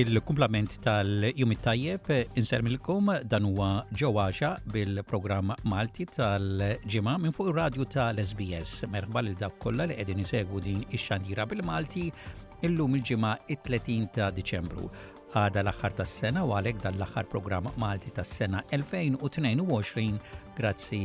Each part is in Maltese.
il-kumplament tal-jum tajjeb insermilkom dan huwa ġewwaxa bil-programm Malti tal-ġimgħa minn fuq ir-radju tal-SBS. Merħba lil dak kollha li qegħdin isegwu din ix-xandira bil-Malti illum il-ġimgħa it-30 ta' Diċembru. Għada l-aħħar tas-sena u għalhekk dan l-aħħar programm Malti tas-sena 2022 grazzi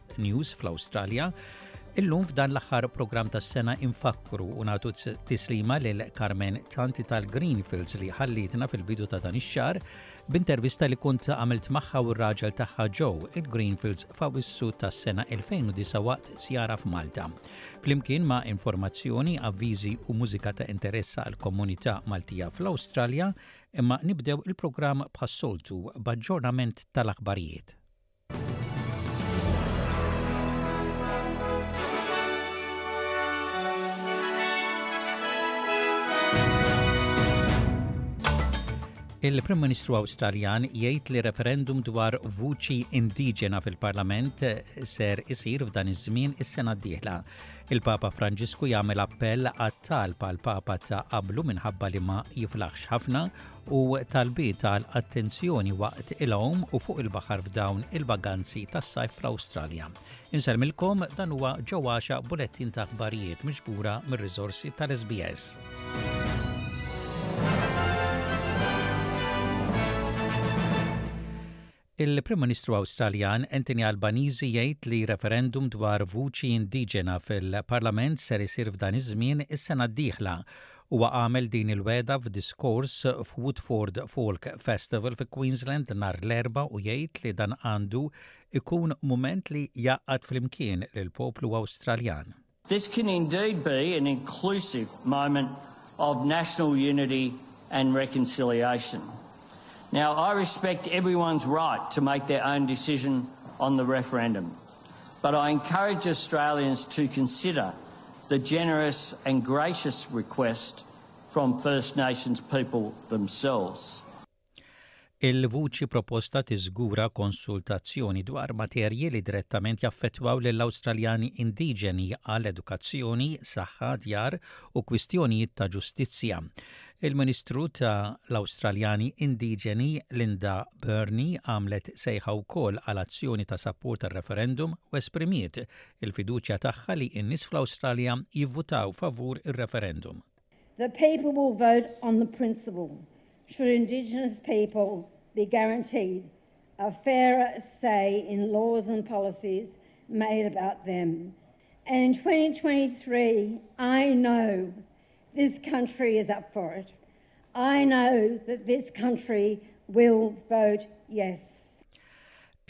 News fl-Awstralja. Illum f'dan l-aħħar programm tas-sena infakkru u nagħtu tislima lil Carmen Tanti tal-Greenfields li ħallitna fil-bidu ta' dan ix-xahar b'intervista li kont għamilt magħha u r-raġel tagħha ġew il-Greenfields f'Awissu tas-sena 2009 waqt sjara f'Malta. Flimkien ma' informazzjoni, avviżi u mużika ta' interess għal komunità Maltija fl-Awstralja, imma nibdew il-programm bħas-soltu b'aġġornament tal-aħbarijiet. Il-Prim Ministru Awstraljan jgħid li referendum dwar vuċi indiġena fil-Parlament eh, ser isir f'dan iż-żmien is-sena d-dieħla. Il-Papa Franġisku jagħmel appell għat-talb għal Papa ta' qablu minħabba li ma jiflaħx ħafna u talbiet għal attenzjoni waqt il-għom u fuq il-baħar f'dawn il-vaganzi tas-sajf fl-Awstralja. Insellmilkom dan huwa ġewwaxa bulettin ta' aħbarijiet miġbura mir-riżorsi tal-SBS. Il-Prim Ministru Awstraljan Anthony Albanese jgħid li referendum dwar vuċi indiġena fil-Parlament ser isir f'dan iż-żmien is-sena d-dieħla. Huwa għamel din il-wegħda f'diskors f'Woodford Folk Festival fi Queensland nhar l-Erbgħa u jgħid li dan għandu jkun mument li jgħaqqad flimkien lill-poplu Awstraljan. This can indeed be an inclusive moment of national unity and reconciliation. Now, I respect everyone's right to make their own decision on the referendum, but I encourage Australians to consider the generous and gracious request from First Nations people themselves. Il-vuċi proposta tiżgura konsultazzjoni dwar materji li direttament jaffettwaw lill-Awstraljani indiġeni għal edukazzjoni, saħħa, djar u kwistjonijiet ta' ġustizzja. Il-Ministru ta' l-Awstraljani Indiġeni Linda Burney għamlet sejħa wkoll għal azzjoni ta' sapport għar-referendum u esprimiet il-fiduċja tagħha li n-nies fl-Awstralja jivvutaw favur ir-referendum. The people will vote on the principle should Indigenous people be guaranteed a fairer say in laws and policies made about them. And in 2023, I know this country is up for it. I know that this country will vote yes.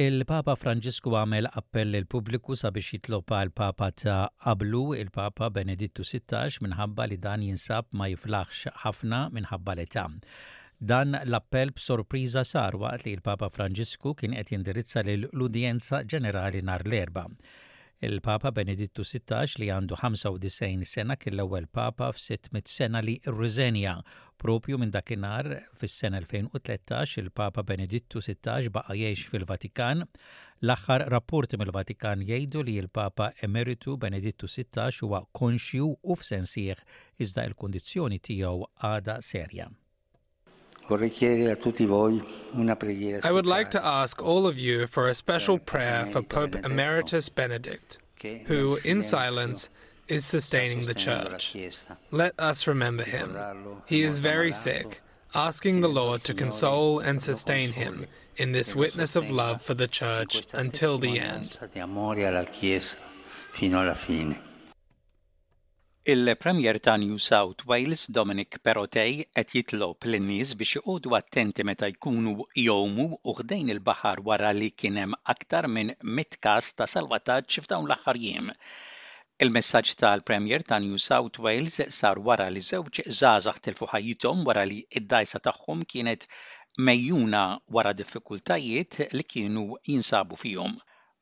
Il-Papa Franġisku għamel appell lill-pubbliku sabiex jitlob għall-Papa ta' qablu, il-Papa Benedittu 16, minħabba li dan jinsab ma jiflaħx ħafna minħabba l-età. Dan l-appell b'sorpriża sar waqt li l-Papa Franġisku kien qed jindirizza lill-udjenza ġenerali nhar l-Erbgħa. Il-Papa Benedittu Sittax, li għandu 95 sena, kien l-ewwel Papa f'sitt mitt sena li rriżenja. Proprju minn dakinhar, fis-sena 2013, il-Papa Benedittu Sittax baqa' jgħix fil-Vatikan. L-aħħar rapporti mill-Vatikan jgħidu li l-Papa Emeritu Benedittu Sittax huwa konxju u f'sens sħiħ iżda l-kundizzjoni tiegħu għadha serja. I would like to ask all of you for a special eh, prayer for eh, Pope Emeritus Benedict, who, in silence, is sustaining the Church. Let us remember him. He is very sick, asking the Lord to console and sustain him in this witness of love for the Church until the end. Il-Premier ta' New South Wales Dominic Perrottet qed jitlob lin-nies biex iqogħdu attenti meta jkunu jgħumu u ħdejn il-baħar wara li kien hemm aktar minn 100 każ ta' salvataġġ f'dawn l-aħħar jiem. Il-messaġġ tal-Premier ta' New South Wales sar wara li żewġ żgħażagħ tilfu ħajjithom wara li d-dgħajsa tagħhom kienet megħjuna wara diffikultajiet li kienu jinsabu fihom.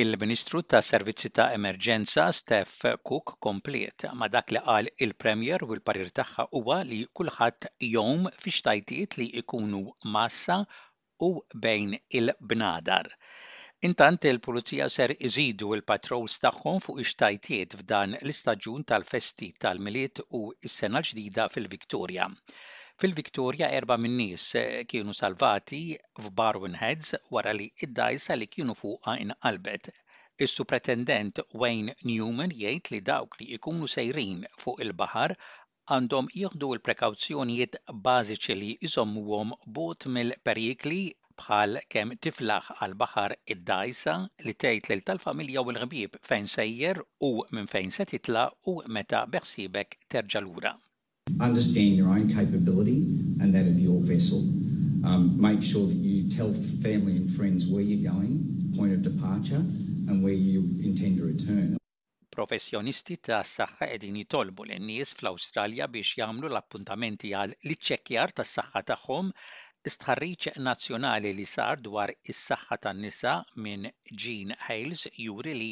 Il-Ministru tas-Servizzi ta' Emerġenza Steph Cooke kompliet ma' dak li qal il-Premier u l-parir tagħha huwa li kulħadd jgħum fix-xtajtiet li jkunu mgħassa u bejn il-bnadar. Intant il-Pulizija ser iżidu l-patrols tagħhom fuq ix-xtajtiet f'dan l-istaġun tal-festi tal-Milied u s-Sena l-Ġdida fil-Victoria. Fil-Victoria erba' min-nies kienu salvati f'Barwon Heads wara li d-dgħajsa li kienu fuqha inqalbet. Is-Supretendent Wayne Newman jgħid li dawk li jkunu sejrin fuq il-baħar għandhom jieħdu l-prekawzjonijiet bażiċi li jżommuhom bogħod mill-perikli bħal kemm tiflaħ għall-baħar id-dgħajsa li tgħid lil tal-familja u l-ħbieb fejn sejjer u minn fejn se titla' u meta beħsiebek terġa' lura. Understand your own capability and that of your vessel. Make sure that you tell family and friends where you're going, point of departure and where you intend to return. Professjonisti tas-saħħa qegħdin jitolbu lin-nies fl-Awstralja biex jagħmlu l-appuntamenti għal l-iċċekkjar tas-saħħa tagħhom. Stħarriġ nazzjonali li sar dwar is-saħħa tan-nisa minn Jean Hales juri li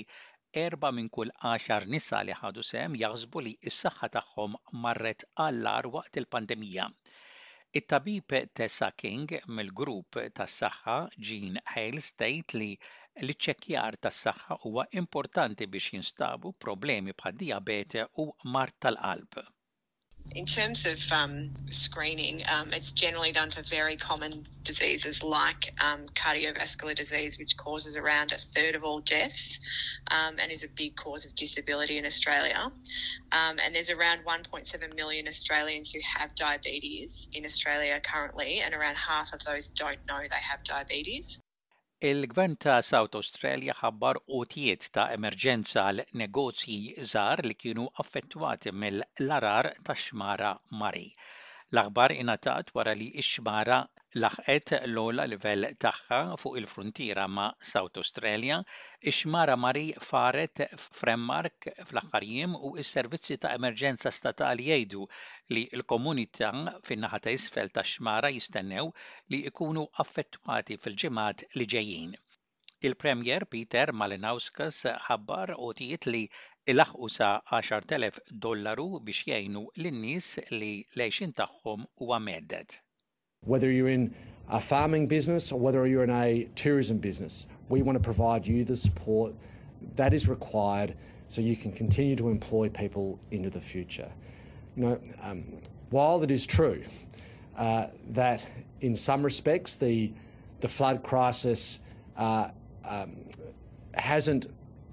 erbgħa minn kull għaxar nisa li ħadu sehem jaħsbu li s-saħħa tagħhom marret għall-agħar waqt il-pandemija. It-tabib Tessa King mill-grupp tas-saħħa Jean Hales tgħid li l-iċċekkjar tas-saħħa huwa importanti biex jinstabu problemi bħad-dijabete u mard tal-qalb. In terms of um, screening, um, it's generally done for very common diseases like um, cardiovascular disease, which causes around a third of all deaths um, and is a big cause of disability in Australia. Um, and there's around 1.7 million Australians who have diabetes in Australia currently, and around half of those don't know they have diabetes. Il-Gvern ta' South Australia ħabbar għotjiet ta' emerġenza għal negozji żgħar li kienu affettwati mill-għargħar tax-xmara Murray. L-aħbar ingħatat wara li x-xmara laħqet l-ogħla livell tagħha fuq il-fruntiera ma' South Australia. Ix-xmara Murray faret f'Renmark fl-aħħar jiem u s-servizzi ta' emerġenza statali jgħidu li l-komunità fin-naħa ta' isfel tax-xmara jistennew li jkunu affettwati fil-ġimgħat li ġejjin. Il-Premier Peter Malinauskas ħabbar għotjiet li ilaħħqu sa 10,000 dollaru biex jgħinu lin-nies li l-għixien tagħhom huwa mhedded. Whether you're in a farming business or whether you're in a tourism business, we want to provide you the support that is required so you can continue to employ people into the future. You know, um, while it is true uh, that in some respects the the flood crisis uh, um, hasn't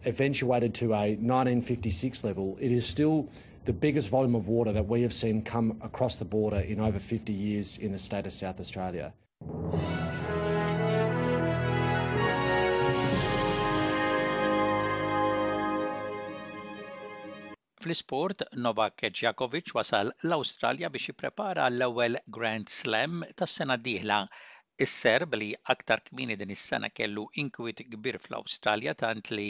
eventuated to a 1956 level, it is still the biggest volume of water that we have seen come across the border in over 50 years in the state of South Australia. Fl-isport, Novak Djokovic wasal l-Awstralja biex jipprepara għall-ewwel Grand Slam tas-sena d-dieħla. Is-Serb li aktar kmieni din is-sena kellu inkwiet kbir fl-Awstralja tant li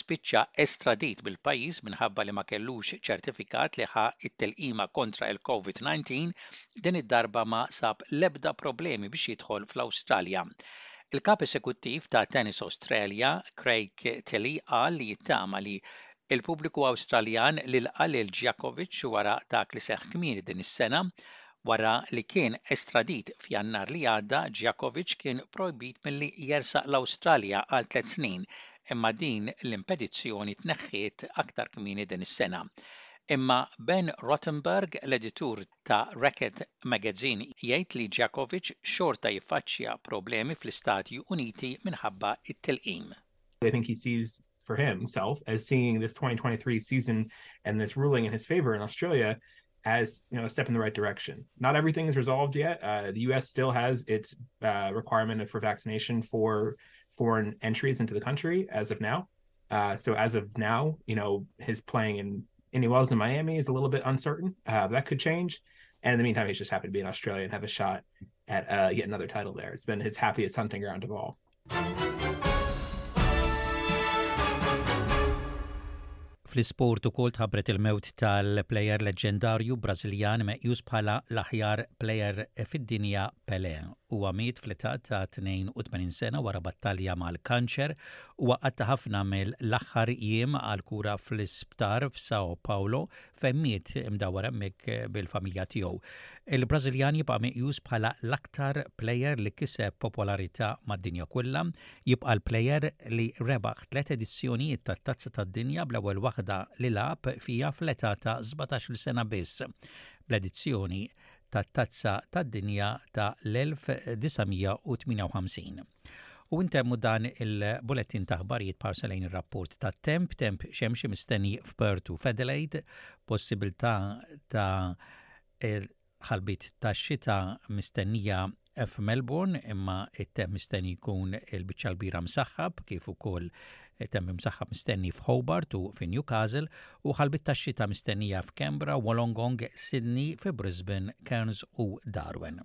spiċċa estradit mill-pajjiż minħabba li ma kellux ċertifikat li ħa t-tilqima kontra l-Covid-19, din id-darba ma sab l-ebda problemi biex jidħol fl-Awstralja. Il-Kap Esekuttiv ta' Tennis Australia, Craig Tiley qal li jittama li Il-pubbliku Awstraljan lilqa' lil Djakovic wara dak li seħħ kmieni din is-sena. Wara li kien estradit f'Jannar li għadda, Djakovic kien projbit milli jersaq l-Awstralja għal tliet snin, imma din l-impedizzjoni tneħħiet aktar kmieni din is-sena. Imma Ben Rottenberg, l-editur ta' Racquet Magazine jgħid li Djakovic xorta jiffaċċja problemi fl-Istati Uniti minħabba t-tilqim. for himself as seeing this 2023 season and this ruling in his favor in Australia as you know a step in the right direction. Not everything is resolved yet. Uh, the U.S. still has its uh, requirement for vaccination for foreign entries into the country as of now. Uh, so as of now, you know his playing in any Wells in Miami is a little bit uncertain. Uh, that could change. And in the meantime, he's just happened to be in Australia and have a shot at uh, yet another title there. It's been his happiest hunting ground of all. Fl-isport ukoll tħabbret il-mewt tal-plejer leġġendarju Brażiljan meqjus bħala l-aħjar plejer fid-dinja Pelé. Huwa miet fl-età ta' 82 sena wara battalja mal-kanċer u qatta' ħafna mill-aħħar jiem għal kura fl-isptar f'Sao Paulo f'emmiet imdawwar hemmhekk bil-familja tiegħu. Il-Brażiljan jibqa' meqjus bħala l-aktar plejer li kiseb popolarità mad-dinja kollha, jibqa' l-plejer li rebaħ tliet edizzjonijiet tat-Tazza tad-Dinja bl-ewwel waħda li lagħab fiha fl-età ta' 17-il sena biss, bl-edizzjoni tat-Tazza tad-Dinja ta' l-1958. U intemmu dan il-bulettin ta' ħbarijiet parsa lejn ir-rapport ta' temp, temp xemxi mistenni f'Perth u f'Adelaide, possibilità ta' ħalbit ta' xita mistennija f'Melbourne imma it-temp mistenni jkun il-biċċa l-bira msaħħab kif ukoll temp msaħħab mistenni f'Hobart u fi Newcastle u ħalbit ta' xita mistennija f'Kembra, Wollongong, Sydney, fi Brisbane, Cairns u Darwin.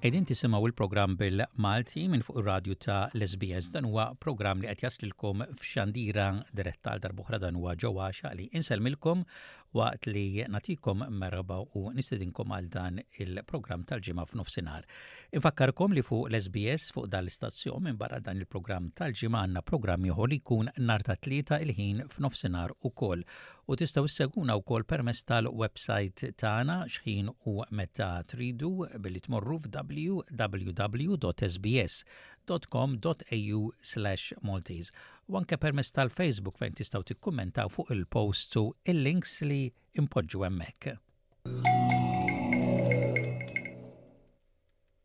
Qegħdin tisimgħu l-programm bil-Malti minn fuq ir-radju ta' l-SBS. Dan huwa programm li qed jaslilkom f'xandira diretta għal darbohra dan huwa ġewwa li insellmilkom waqt li natikom merħba u nistedinkom għal dan il-programm tal-ġimgħa f'nofsinhar. Infakkarkom li fuq l-SBS fuq dan l-istazzjon minn barra dan il-programm tal-ġimgħa għandna programm ieħor li jkun nhar ta' tlieta il-ħin f'nofsinhar ukoll. U tistgħu ssegwuna wkoll permezz tal-websajt tagħna x'ħin u meta tridu billi tmorru f'www.sbs.com.au/maltese u anke permezz tal-Facebook fejn tistgħu tikkummentaw fuq il-posts u l-links li npoġġu hemmhekk.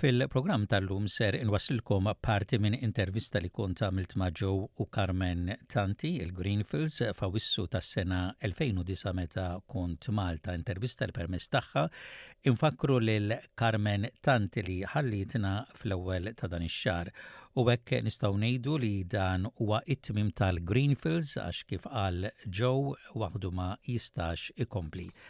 Fil-programm tal-lum ser inwaslilkom parti minn intervista li kont għamilt ma' Joe u Carmen Tanti il-Greenfields fawissu tas-sena 2009 meta kont Malta intervista li permess tagħha infakru lil Carmen Tanti li ħallitna fl-ewwel ta' dan ix-xahar u hekk nistgħu ngħidu li dan huwa it-tmim tal-Greenfields għax kif qal Joe waħdu ma jistax ikompli.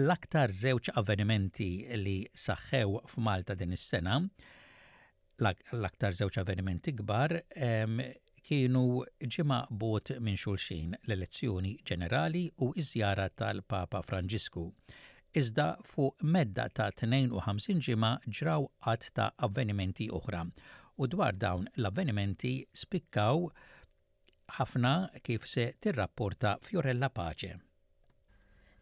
L-aktar żewġ avvenimenti li saħħew f'Malta din is-sena, l-aktar żewġ avvenimenti kbar, kienu ġimgħa bogħod minn xulxin, l-elezzjoni ġenerali u ż-żjara tal-Papa Franġisku. Iżda fuq medda ta' 52 ġimgħa ġraw għadd ta' avvenimenti oħra u dwar dawn l-avvenimenti spikkaw ħafna kif se tirrapporta Fiorella Pace.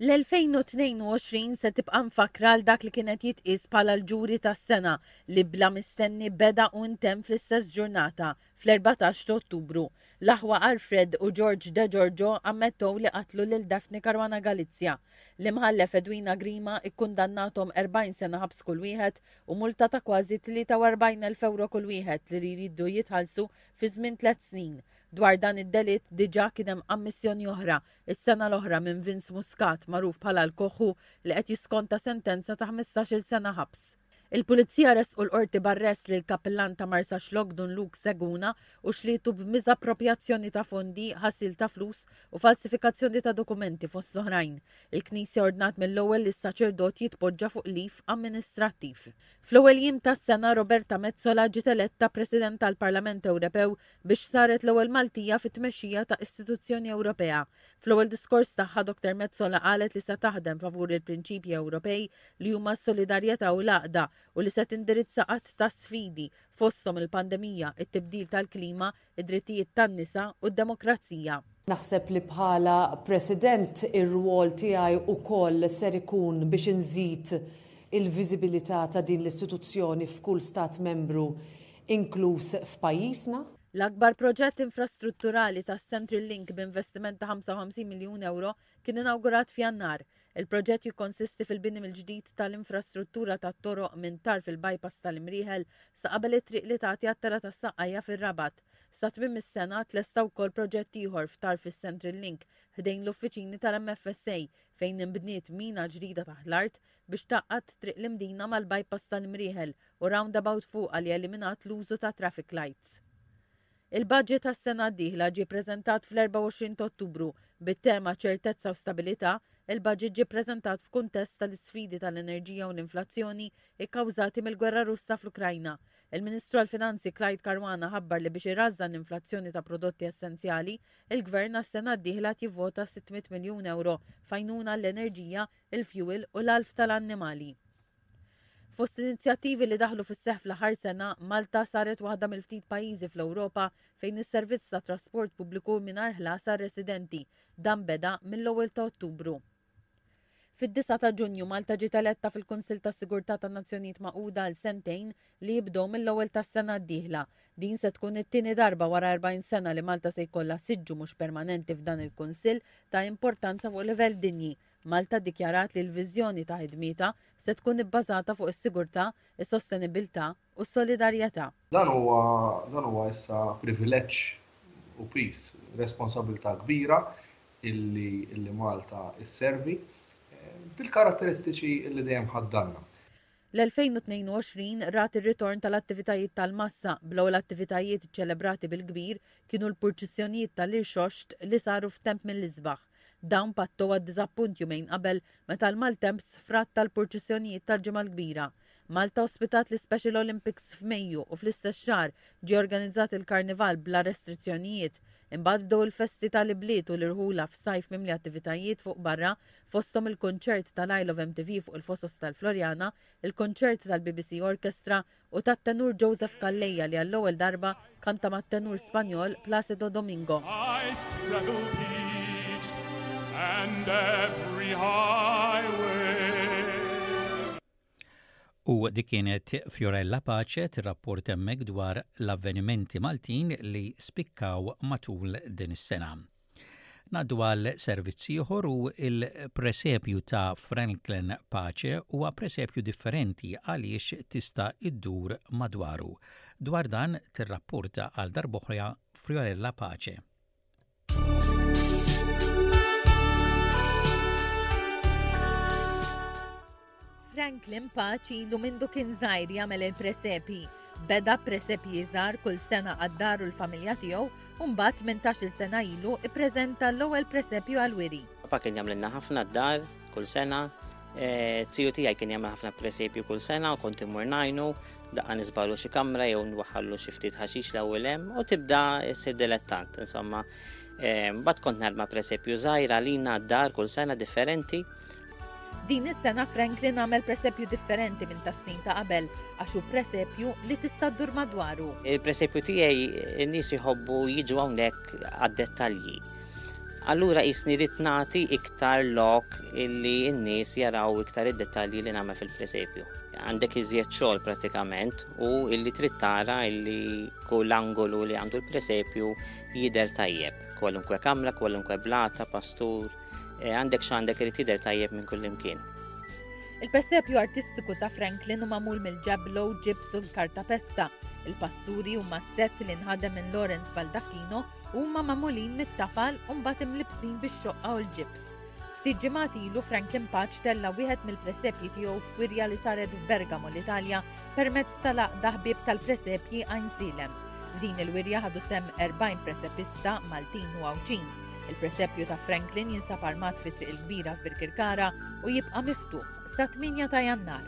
L-2022 se tibqa' mfakkra għal dak li kienet jitqies bħala l-ġuri tas-sena li bla mistenni beda u ntemm fl-istess ġurnata, fl-14 ta' Ottubru. L-aħwa Alfred u George De Giorgio ammettew li qatlu lil Daphne Caruana Galizia. L-Imħallef Edwina Grima kkundannathom 40 sena ħabs kull wieħed u multa ta' kważi 43,000 ewro kull wieħed li jridu jitħallsu fi żmien tliet snin. Dwar dan id-delitt diġà kien hemm ammissjoni oħra, is-sena l-oħra minn Vince Muscat, magħruf bħala l-Koħħu, li qed jiskonta sentenza ta' ħmistax-il sena ħabs. Il-Pulizija ressqu l-Qorti b'arrest lill-Kappillan ta' Marsaxlokk Dun Luke Seguna u xlietu b'miżapproprjazzjoni ta' fondi, ħasil ta' flus u falsifikazzjoni ta' dokumenti fost l-oħrajn. Il-Knisja ordnat mill-ewwel li s-saċerdot jitpoġġa fuq leave amministrattiv. Fl-ewwel jiem tas-sena Roberta Metsola ġiet eletta President tal-Parlament Ewrepew biex saret l-ewwel Maltija fit-tmexxija ta' istituzzjoni Ewropea. Fl-ewwel diskors tagħha Dottor Metsola qalet li se taħdem favur il-prinċipji Ewropej li huma s-solidarjetà u l-għaqda u li se tindirizza għadd ta' sfidi, fosthom il-pandemija, it-tibdil tal-klima, id-drittijiet tan-nisa u d-demokrazija. Naħseb li bħala President ir-rwol tiegħi wkoll ser ikun biex inżid il-viżibilità ta' din l-istituzzjoni f'kull Stat Membru inkluż f'pajjiżna. L-akbar proġett infrastrutturali tas-Central Link b'investiment ta' 55 miljun ewro Kien inawgurat f'Jannar. Il-proġett jikkonsisti fil-bini mill-ġdid tal-infrastruttura tat-toroq minn tarf il-bypass tal-Imrieħel sa qabel it-triq li tagħti għat-telgħa tas-Saqqajja fir-Rabat. Sa tmiem is-sena tlesta wkoll proġett ieħor f'tarf is-Central Link ħdejn l-uffiċini tal-MFSA fejn inbniet mina ġdida taħt l-art biex tgħaqqad Triq l-Imdina mal-bypass tal-Imrieħel u roundabout fuqha li eliminat l-użu ta' traffic lights. Il-Baġit għas-sena d-dieħla ġie ppreżentat fl-24 ta' Ottubru bit-tema Ċertezza u Stabilità, il-Baġit ġie ppreżentat f'kuntest tal-isfidi tal-enerġija u l-inflazzjoni kkawżati mill-gwerra Russa fl-Ukrajna. Il-Ministru għall-Finanzi Clyde Caruana ħabbar li biex irażżan l-inflazzjoni ta' prodotti essenzjali, il-Gvern għas-sena d-dieħla qed jivvota 600 miljun ewro f'għajnuna għall-enerġija, il-fjuwil u l-għalf tal-annimali. Fost inizjattivi li daħlu fis-seħħ fl-aħħar sena, Malta saret waħda mill-ftit pajjiżi fl-Ewropa fejn is-servizz ta' trasport pubbliku mingħajr ħlas għar-residenti. Dan beda mill-ewwel ta' Ottubru. Fid-disgħa ta' Ġunju, Malta ġiet eletta fil-Kunsill tas-Sigurtà tan-Nazzjonijiet Magħquda għal sentejn li jibdew mill-ewwel tas-sena d-dieħla. Din se tkun it-tieni darba wara 40 sena li Malta se jkollha siġġu mhux permanenti f'dan il-Kunsill ta' importanza fuq livell dinji, Malta ddikjarat li l-viżjoni ta' ħidmietha se tkun ibbażata fuq is-sigurtà, is-sostenibbiltà u s-solidarjetà. Dan huwa dan huwa issa privileġġ u piż, responsabbiltà kbira illi illi Malta sservi bil-karatteristiċi illi dejjem ħaddanna. L-2022 rat ir-ritorn tal-attivitajiet tal-massa, bl-ewwel attivitajiet iċċelebrati bil-kbir kienu l-purċissjonijiet tal-Irxoxt li saru f'temp mill-isbaħ. Dawn pattu għad-diżappunt jumejn qabel meta l-maltemp sfratta l-purċissjonijiet tal-Ġimgħa l-Kbira. Malta ospitat l-Ispecial Olympics f'Mejju u fl-istess xahar ġie organizzat il-Karnival bla restrizzjonijiet. Imbagħad bdew il-festi tal-ibliet u l-irħula f'sajf mimli attivitajiet fuq barra, fosthom il-kunċert tal-I Love MTV fuq il-Fosos tal-Floriana, il-kunċert tal-BBC Orchestra, u tat-tenur Joseph Calleja li għall-ewwel darba kanta mat-tenur Spanjol Placido Domingo. U dik kienet Fiorella Pace tirrapport hemmhekk dwar l-avvenimenti Maltin li spikkaw matul din is-sena. Naddu għal servizz ieħor u il-presepju ta' Franklin Pace huwa presepju differenti għaliex tista' iddur madwaru. Dwar dan tirrapporta għal darboħja Friorella Pace. Franklin Paċ ilu mindu kien żgħir jagħmel il-presepi. Beda presepji żgħar kull sena għad-daru l-familja tiegħu u mbagħad minn tax il sena ilu ippreżenta l-ewwel presepju għal wiri. Papa kien jagħmlilna ħafna d-dar kull sena. E, Tiju tiegħi kien jagħmel ħafna presepju kull sena u kont imur najnu daqqa nisbalu xi kamra jew nwaħħallu xi ftit ħaxix l-ewwel hemm u tibda issir dilettant insomma Mbagħad kont narma presepju żgħira lina d-dar kull sena differenti. Din is-sena Franklin għamel presepju differenti minn tas-snin ta' qabel għax hu presepju li tista' ddur madwaru. Il-presepju tiegħi n-nies jħobbu jiġu hawnhekk għad-dettalji. Allura jisni rrid nagħti iktar lok illi n-nies jaraw iktar id-dettalji li nagħmel fil-presepju. Għandek iżjed xogħol pratikament u illi trid tara illi kull angolu li għandu l-presepju jidher tajjeb. Kwalunkwe kamra, kwalunkwe blata, pastur, eh, għandek x'għandek irid jidher tajjeb minn kullimkien. Il-presepju artistiku ta' Franklin u mamul mill-ġablo u ġibsu l-karta pesta. Il-pasturi huma set li nħadem minn Lawrence Baldacchino huma mamulin mit-tafal u mbagħad imlibsin bix-xoqqa u l-ġibs. Ftit ġimgħat ilu Franklin Paċ tella wieħed mill-presepji tiegħu f'wirja li saret f'Bergamo l-Italja permezz tal-Għaqda Ħbieb tal-Presepji Għajnsielem. F'din il-wirja ħadu sehem 40 presepista Maltin u Għawdxin. Il-presepju ta' Franklin jinsab armat fi Triq il-Kbira f'Birkirkara u jibqa' miftuħ sa 8 ta' Jannar.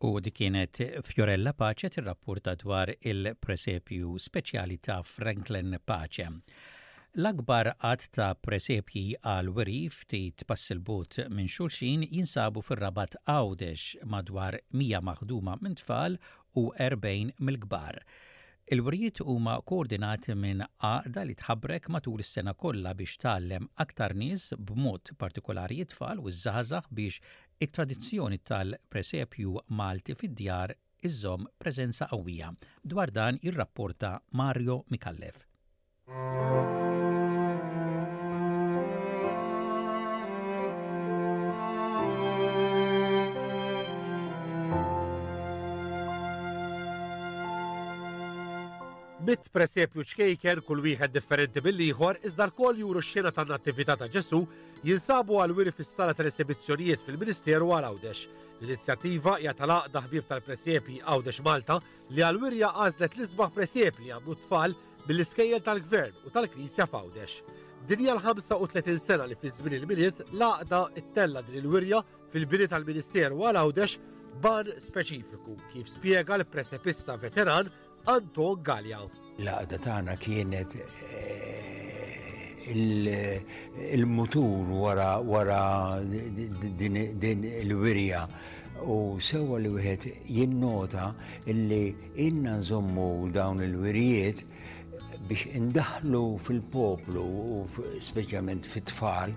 U dik kienet Fiorella Pace tirrappurta dwar il-presepju speċjali ta' Franklin Pace. L-akbar għadd ta' presepji għal weri ftit pass il-bogħod minn xulxin jinsabu fir-Rabat Għawdex, madwar 100 maħduma minn tfal u 40 mill-kbar. Il-wirjiet huma koordinati minn għaqda li tħabrek matul is-sena kollha biex tgħallem aktar nies b'mod partikolari t-tfal u ż-żgħażagħ biex It-tradizzjoni tal-presepju Malti fid-djar iżżomm preżenza qawwija, dwar dan jirrapporta Mario Micallef. Mitt presepju ċkejker, kull wieħed differenti mill-ieħor, iżda lkoll juru x-xena tan-Nattività ta' Ġesù Jinsabu għall-wiri fis-Sala tal-Esibizzjonijiet fil-Ministeru għal Għawdex. L-inizjattiva hija tal-Għaqda Ħbieb tal-Presjepi Għawdex Malta li għall-wirja għażlet l-isbaħ presjep li jagħmlu t-tfal mill-iskejjel tal-Gvern u tal-Knisja f'Għawdex. Din hija l-35 sena li fi żmien il-Milied l-Għaqda ttella' din il-wirja fil-bini tal-Ministeru għal Għawdex b'għan speċifiku, kif spjega l-presepista veteran Anto Gallia. L-għaqda tagħna kienet eh, il-mutur wara din il-wirja u sewa li wieħed jinnota illi inna nżommu dawn il-wirjiet biex indaħlu fil-poplu u speċjalment fit-tfal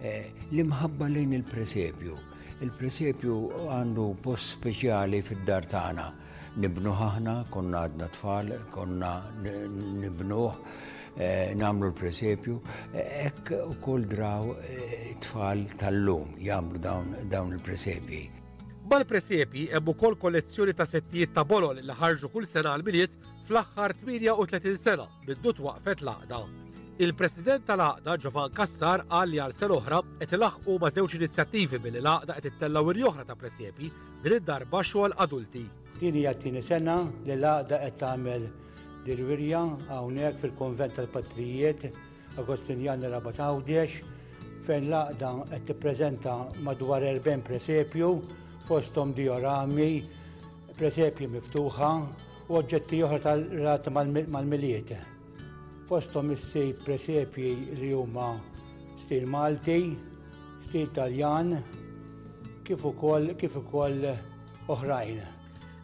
eh, l-imħabba lejn il-presepju. Il-presepju għandu post speċjali fid-dar tagħna. Nibnuh aħna, konna għadna tfal, konna nibnuh, eh, namlu l-presepju, ekk u kol draw eh, tfal tal-lum jamlu dawn il-presepji. Bal-presepji ebbu kol kollezzjoni ta' settijiet ta' bolol li ħarġu kull sena għal-miliet fl-axħar 38 sena biddu twaqfet laqda. Il-President tal-Aqda Ġovan Kassar qal li għal sen oħra qed ilaħqu ma' żewġ inizjattivi billi l-Aqda qed ittella' wirjoħra ta' presepji Din id-darba xogħol adulti. Din hija t-tieni sena li l-Għaqda qed tagħmel dil-wirja hawnhekk fil-Kunvent tal-Patrijiet Agostinjani Rabat Għawdex fejn l-Għaqda qed tippreżenta madwar 40 presepju fosthom diorami, presepji miftuħa u oġġetti oħra tal-rat mal-Milied. Fosthom issib presepji li huma stil Malti, stil Taljan, kif ukoll kif ukoll oħrajn.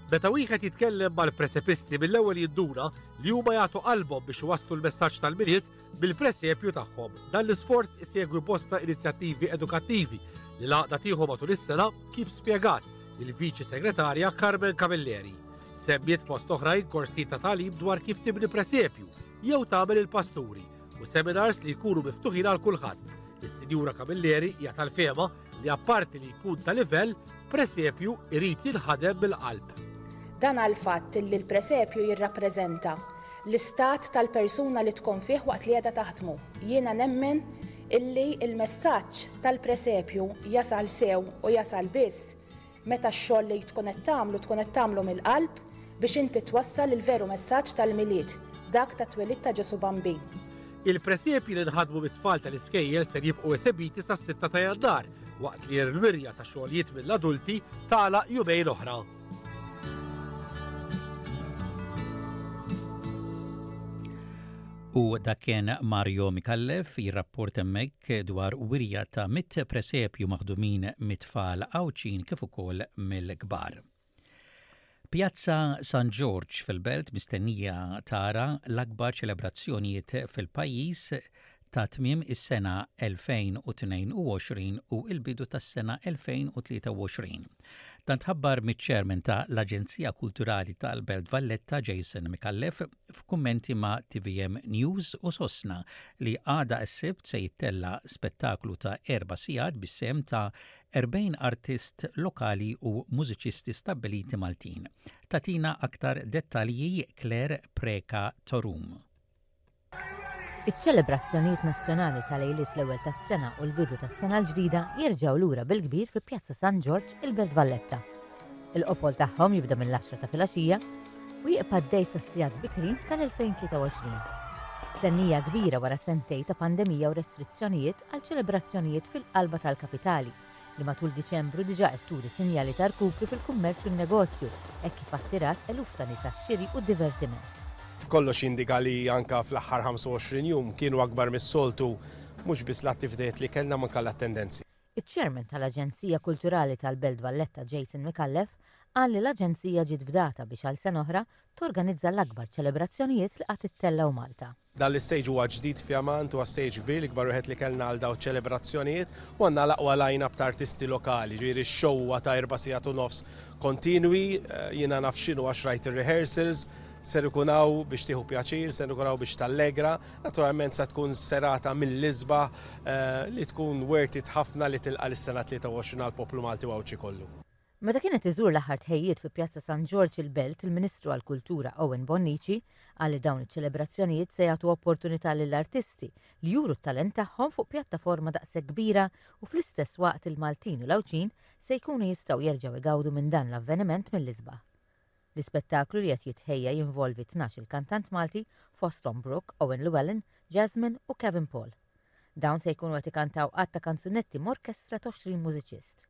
Meta wieħed jitkellem mal-presepisti mill-ewwel jinduna li huma jagħtu qalbhom biex iwasslu l-messaġġ tal-Milied bil-presepju tagħhom. Dan l-isforz isegwi bosta inizjattivi edukattivi li l-għaqda tieħu matul is-sena kif spjegat il-Viċi Segretarja Carmen Camilleri. Semmiet fost oħrajn korsijiet ta' tagħlim dwar kif tibni presepju jew tagħmel il-pasturi u seminars li jkunu miftuħin għal kulħadd. Is-Sinjura Camilleri hija tal-fehma li apparti li jkun ta' livell, presepju irid jinħadem bil-qalb. Dan għall-fatt li l-presepju jirrappreżenta l-istat tal-persuna li tkun fih waqt li qiegħda taħdmu. Jiena nemmen illi l-messaġġ tal-presepju jasal sew u jasal biss meta x-xogħol li tkun qed tagħmlu tkun qed tagħmlu mill-qalb biex inti twassal il-veru messaġġ tal-Milied, dak tat-twelid ta' Ġesù Bambin. Il-presepji li nħadmu mit-tfal tal-iskejjel ser jibqgħu esebiti sas-sitta ta' Jannar, waqt li r-rwirja ta' xogħolijiet mill-adulti tagħlaq jumejn oħra. U dak kien Mario Micallef jirrapport hemmhekk. kemm dwar wirja ta' mitt presepju maħdumin mit-tfal Għawdxin kif ukoll mill-kbar. Pjazza San Ġorġ fil-Belt mistennija tara l-akbar ċelebrazzjonijiet fil-pajjiż ta' tmiem is-sena 2022 u l-bidu tas-sena 2023. Dan tħabbar miċ-Chairman ta' l-Aġenzija Kulturali tal-Belt Valletta, Jason Micallef, f'kummenti ma' tvm News u sostna li għada s-Sibt se jittella' spettaklu ta' erba' sigħat bis-sehem ta' 40 artist lokali u mużiċisti stabbiliti Maltin. Tagħtina aktar dettalji Claire Preca Torum. Iċ-ċelebrazzjonijiet nazzjonali ta' lejliet l-ewwel tas-sena u l-bidu tas-sena l-ġdida jerġgħu lura bil-kbir fi Pjazza San Ġorġ, il-Belt Valletta. Il-qofol tagħhom jibda mill-għaxra ta' filgħaxija u jibqa' għaddej sas-sigħat bikrin tal-2023. Stennija kbira wara sentejn ta' pandemija u restrizzjonijiet għal ċelebrazzjonijiet fil-qalba tal-kapitali, li matul Diċembru diġà qed turi sinjali ta' rkupru fil-kummerċ u n-negozju hekk kif attirat eluf ta' nies għax-xiri u d-divertiment. Kollox jindika li anke fl-aħħar 25 jum kienu akbar mis-soltu mhux biss l-attivitajiet li kellna ma anke l-attendenzi. Iċ-Chairman tal-Aġenzija Kulturali tal-Belt Valletta Jason Micallef qal li l-Aġenzija ġiet fdata biex għal sena oħra torganizza l-akbar ċelebrazzjonijiet li qatt ittellgħu Malta. Dan l-istage huwa ġdid fjamant, huwa stage kbir, l-ikbar wieħed li kellna għal dawn iċ-ċelebrazzjonijiet u għandna l-aqwa line-up ta' artisti lokali, ġifieri x-show huwa ta' erba' sigħat u nofs kontinwi, jiena naf x'inhu għax rajt ir-rehearsals, ser ikun hawn biex tieħu pjaċir, ser ikun hawn biex tallegra. Naturalment se tkun serata mill-isbaħ li tkun worth it ħafna li tilqa' lis-sena 23 għall-poplu Malti u Għawdxi kollu. Meta kienet iżur l-aħħar tħejjijiet fi Pjazza San Ġorġ il-Belt il-Ministru għall-Kultura Owen Bonnici qal li dawn iċ-ċelebrazzjonijiet se jagħtu opportunità lill-artisti li juru t-talent tagħhom fuq pjattaforma daqshekk kbira u fl-istess waqt il-Maltin u l-Għawdxin se jkunu jistgħu jerġgħu jgawdu minn dan l-avveniment mill-isbaħ. L-ispettaklu li qed jitħejja jinvolvi tnax-il kantant Malti fosthom Brooke, Owen Llewellyn, Jasmine u Kevin Paul. Dawn se jkunu qed ikantaw għadd ta' kanzunetti m'orkestra t'għoxrin mużiċist.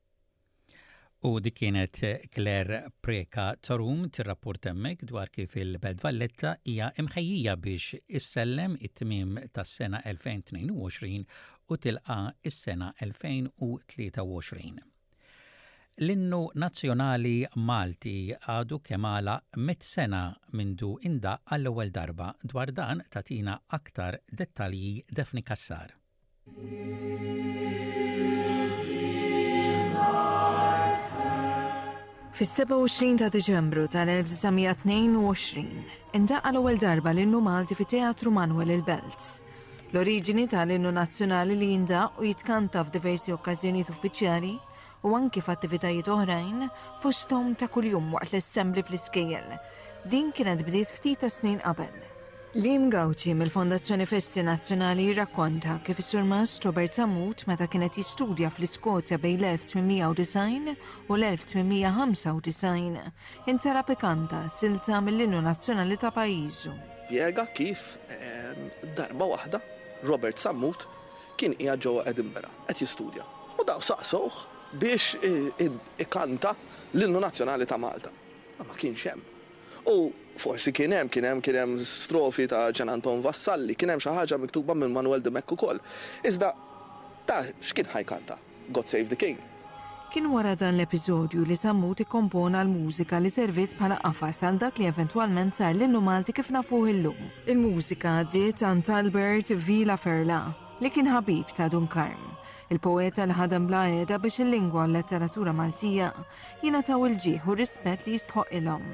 U dik kienet Claire Preca Tsorum tirrappurta hemmhekk dwar kif il-Belt Valletta hija mħejjija biex issellem it-tmiem tas-sena 2022 u tilqa' s-sena 2023. L-innu nazzjonali Malti għadu kemm għalaq mitt sena mindu indaqq għall-ewwel darba, dwar dan tagħtina aktar dettalji Daphne Cassar. Fis-27 ta' Diċembru tal-1922 indaqqa l-ewwel darba l-innu Malti fit-Teatru Manuel il-Belz. L-oriġini ta' l-Innu Nazzjonali li jindaqq u jitkanta f'diversi okkażjonijiet uffiċjali u anki f'attivitajiet oħrajn fosthom ta' kuljum waqt l-assembli fl-iskejjel. Din kienet bdiet ftit tas-snin qabel. Liam Gauci mill-Fondazzjoni Festi Nazzjonali jirrakkonta kif is-Surmast Robert Sammut meta kien qed jistudja fl-Iskozja bejn l-1890 u l-1895 Intera pe canta silta mill-innu nazzjonali ta' pajjiżu. Spjega kif darba waħda Robert Sammut kien qiegħed ġewwa Edinbera qed jistudja u dawn saqsewh biex ikanta l-innu nazzjonali ta' Malta. U ma kienx hemm. U forsi kien hemm, kien hemm, kien hemm strofi ta' Ġan Anton Vassalli, kien hemm xi ħaġa miktuba minn Manwel Dimech ukoll. Iżda ta' x'kien ħa jkanta? God Save the King. Kien wara dan l-episodju li Sammut ikkompona l-mużika li serviet bħala qafas għal dak li eventwalment sar l-Innu Malti kif nafuh illum. Il-mużika għaddiet għand Albert Vila Ferlà, li kien ħabib ta' Dun Karm. Il-poeta li ħadem bla għeda biex il-lingwa u l-letteratura Maltija jingħataw il-ġieħ u r-rispett li jistħoqqilhom.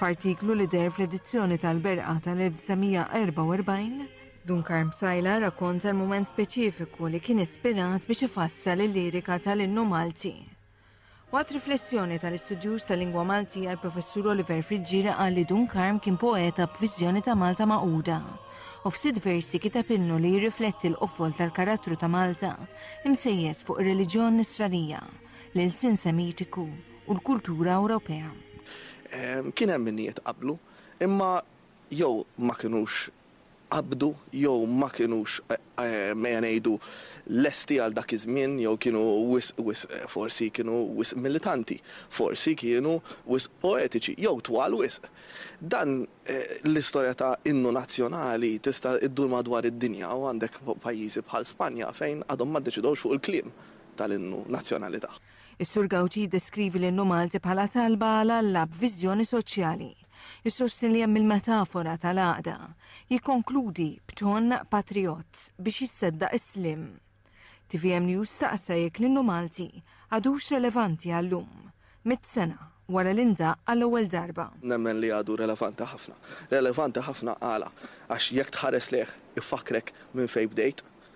F'artiklu li deher fl-edizzjoni tal-Berqa tal-1944, Dun Karm Psaila rrakkonta l-mument speċifiku li kien ispirat biex ifassal il-lirika tal-Innu Malti. Waqt riflessjoni tal-istudjuż tal-lingwa Maltija l-Professur Oliver Friggieri qal li Dun Karm kien poeta b'viżjoni ta' Malta magħquda u f'sitt versi kiteb innu li jirrifletti l-qofol tal-karattru ta' Malta imsejjes fuq ir-reliġjon Nisranija, l-ilsien Semitiku u l-kultura Ewropea. Kien hemm min jitqablu imma jew ma kinux qabdu jew ma kinux, ejja ngħidu, lesti għal dak iż-żmien jew kienu wisq, wisq, forsi kienu wisq militanti, forsi kienu wisq poetiċi jew twal wisq. Dan l-istorja ta' innu nazzjonali tista' ddur madwar id-dinja u għandek pajjiżi bħal Spanja fejn għadhom ma ddeċidewx fuq il-kliem tal-innu nazzjonali tagħhom. Is-Sur Gauci jiddeskrivi l-innu Malti bħala talba għal Alla b'viżjoni soċjali. Isostni li hemm il-metafora tal-għaqda. Jikkonkludi b'ton patrijott biex jisseddaq is-sliem. Tvm News staqsa jekk l-innu Malti għadux relevanti għal-lum, mitt sena wara li ndaqq għall-ewwel darba. Nemmen li għadu relevanti ħafna. Relevanti ħafna għala? Għax jekk tħares lejh ifakkrek minn fejn bdejt.